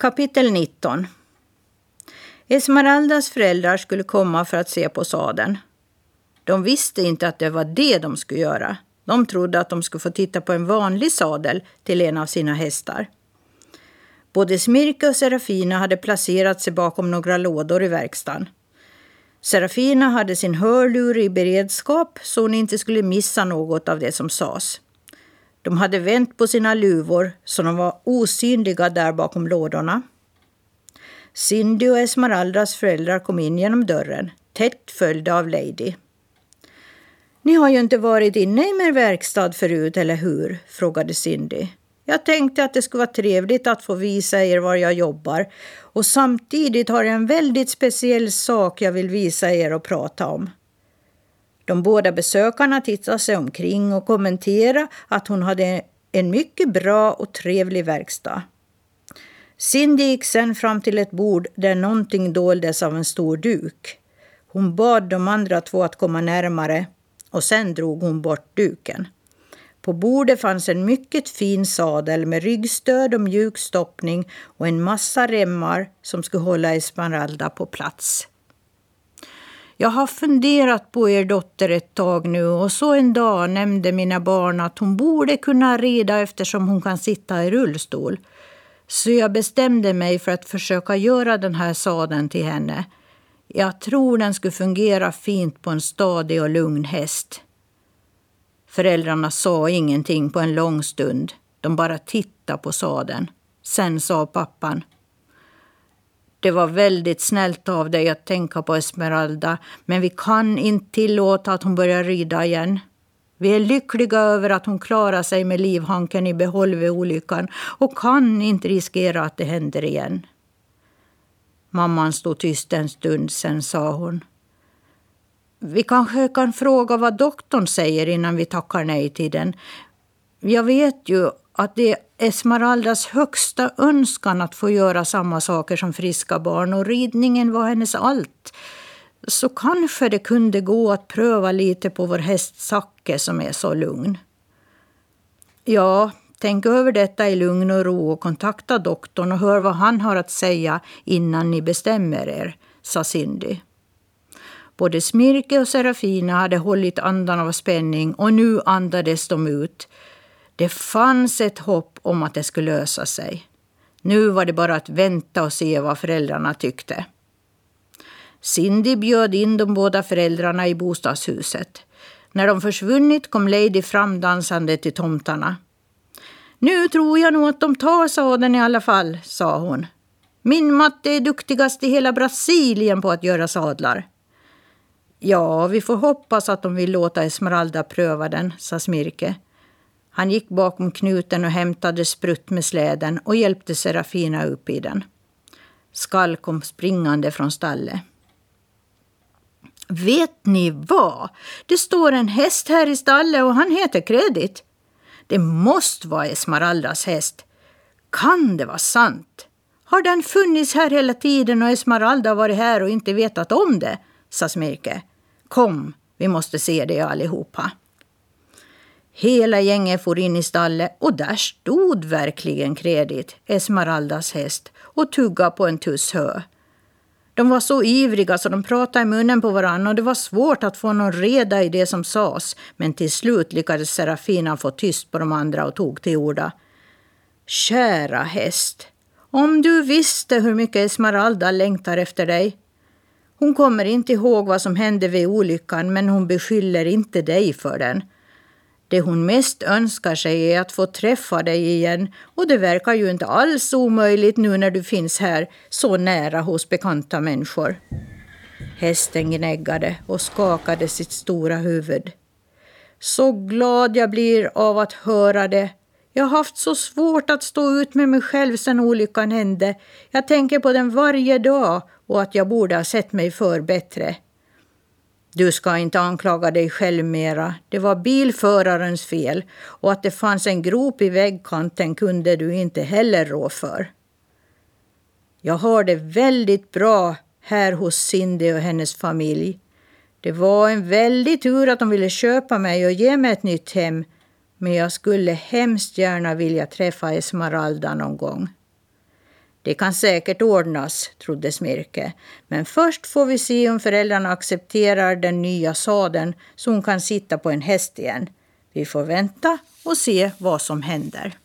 Kapitel 19 Esmeraldas föräldrar skulle komma för att se på sadeln. De visste inte att det var det de skulle göra. De trodde att de skulle få titta på en vanlig sadel till en av sina hästar. Både Smirka och Serafina hade placerat sig bakom några lådor i verkstaden. Serafina hade sin hörlur i beredskap så hon inte skulle missa något av det som sades. De hade vänt på sina luvor så de var osynliga där bakom lådorna. Cindy och Esmeraldas föräldrar kom in genom dörren, tätt följda av Lady. Ni har ju inte varit inne i min verkstad förut, eller hur? frågade Cindy. Jag tänkte att det skulle vara trevligt att få visa er var jag jobbar och samtidigt har jag en väldigt speciell sak jag vill visa er och prata om. De båda besökarna tittade sig omkring och kommenterade att hon hade en mycket bra och trevlig verkstad. Cindy gick sen fram till ett bord där någonting doldes av en stor duk. Hon bad de andra två att komma närmare och sen drog hon bort duken. På bordet fanns en mycket fin sadel med ryggstöd och mjuk stoppning och en massa remmar som skulle hålla Esmeralda på plats. Jag har funderat på er dotter ett tag nu och så en dag nämnde mina barn att hon borde kunna rida eftersom hon kan sitta i rullstol. Så jag bestämde mig för att försöka göra den här sadeln till henne. Jag tror den skulle fungera fint på en stadig och lugn häst. Föräldrarna sa ingenting på en lång stund. De bara tittade på sadeln. Sen sa pappan. Det var väldigt snällt av dig att tänka på Esmeralda, men vi kan inte tillåta att hon börjar rida igen. Vi är lyckliga över att hon klarar sig med livhanken i behåll vid olyckan och kan inte riskera att det händer igen. Mamman stod tyst en stund, sen sa hon. Vi kanske kan fråga vad doktorn säger innan vi tackar nej till den. Jag vet ju att det är Esmeraldas högsta önskan att få göra samma saker som friska barn och ridningen var hennes allt. Så kanske det kunde gå att pröva lite på vår häst Zacke som är så lugn. Ja, tänk över detta i lugn och ro och kontakta doktorn och hör vad han har att säga innan ni bestämmer er, sa Cindy. Både Smirke och Serafina hade hållit andan av spänning och nu andades de ut. Det fanns ett hopp om att det skulle lösa sig. Nu var det bara att vänta och se vad föräldrarna tyckte. Cindy bjöd in de båda föräldrarna i bostadshuset. När de försvunnit kom Lady framdansande till tomtarna. Nu tror jag nog att de tar sadeln i alla fall, sa hon. Min matte är duktigast i hela Brasilien på att göra sadlar. Ja, vi får hoppas att de vill låta Esmeralda pröva den, sa Smirke. Han gick bakom knuten och hämtade sprutt med släden och hjälpte Serafina upp i den. Skall kom springande från stallet. Vet ni vad? Det står en häst här i stallet och han heter Kredit. Det måste vara Esmeraldas häst. Kan det vara sant? Har den funnits här hela tiden och Esmeralda varit här och inte vetat om det? sa Smirke. Kom, vi måste se det allihopa. Hela gänget for in i stallet och där stod verkligen Kredit, Esmeraldas häst, och tugga på en tuss hö. De var så ivriga så de pratade i munnen på varandra och det var svårt att få någon reda i det som sades. Men till slut lyckades Serafina få tyst på de andra och tog till orda. Kära häst, om du visste hur mycket Esmeralda längtar efter dig. Hon kommer inte ihåg vad som hände vid olyckan men hon beskyller inte dig för den. Det hon mest önskar sig är att få träffa dig igen och det verkar ju inte alls omöjligt nu när du finns här så nära hos bekanta människor. Hästen gnäggade och skakade sitt stora huvud. Så glad jag blir av att höra det. Jag har haft så svårt att stå ut med mig själv sedan olyckan hände. Jag tänker på den varje dag och att jag borde ha sett mig för bättre. Du ska inte anklaga dig själv mera. Det var bilförarens fel och att det fanns en grop i vägkanten kunde du inte heller rå för. Jag har det väldigt bra här hos Cindy och hennes familj. Det var en väldig tur att de ville köpa mig och ge mig ett nytt hem. Men jag skulle hemskt gärna vilja träffa Esmeralda någon gång. Det kan säkert ordnas, trodde Smirke. Men först får vi se om föräldrarna accepterar den nya sadeln så hon kan sitta på en häst igen. Vi får vänta och se vad som händer.